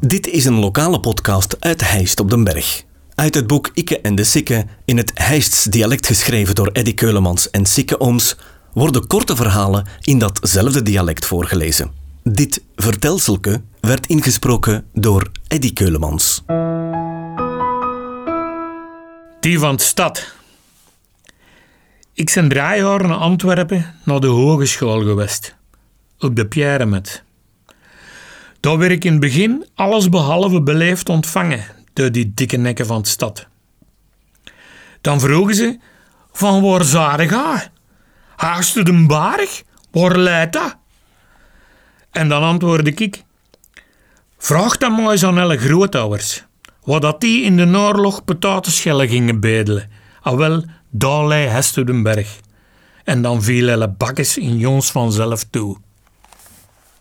Dit is een lokale podcast uit Heist op den Berg. Uit het boek Ikke en de Sikke, in het Heists dialect geschreven door Eddy Keulemans en Sikke Ooms, worden korte verhalen in datzelfde dialect voorgelezen. Dit vertelselke werd ingesproken door Eddy Keulemans. Die van de stad. Ik ben drie naar Antwerpen naar de hogeschool geweest. Op de Pierremet. Daar werd ik in het begin alles behalve beleefd ontvangen door die dikke nekken van de stad. Dan vroegen ze, van waar zarig ga? Den Barg? Waar leidt dat? En dan antwoordde ik, vraag dan maar eens aan alle grootouders, wat dat die in de oorlog patatenschellen gingen bedelen. Ah wel, daar lei Hestudenberg. En dan viel alle bakkes in Jons vanzelf toe.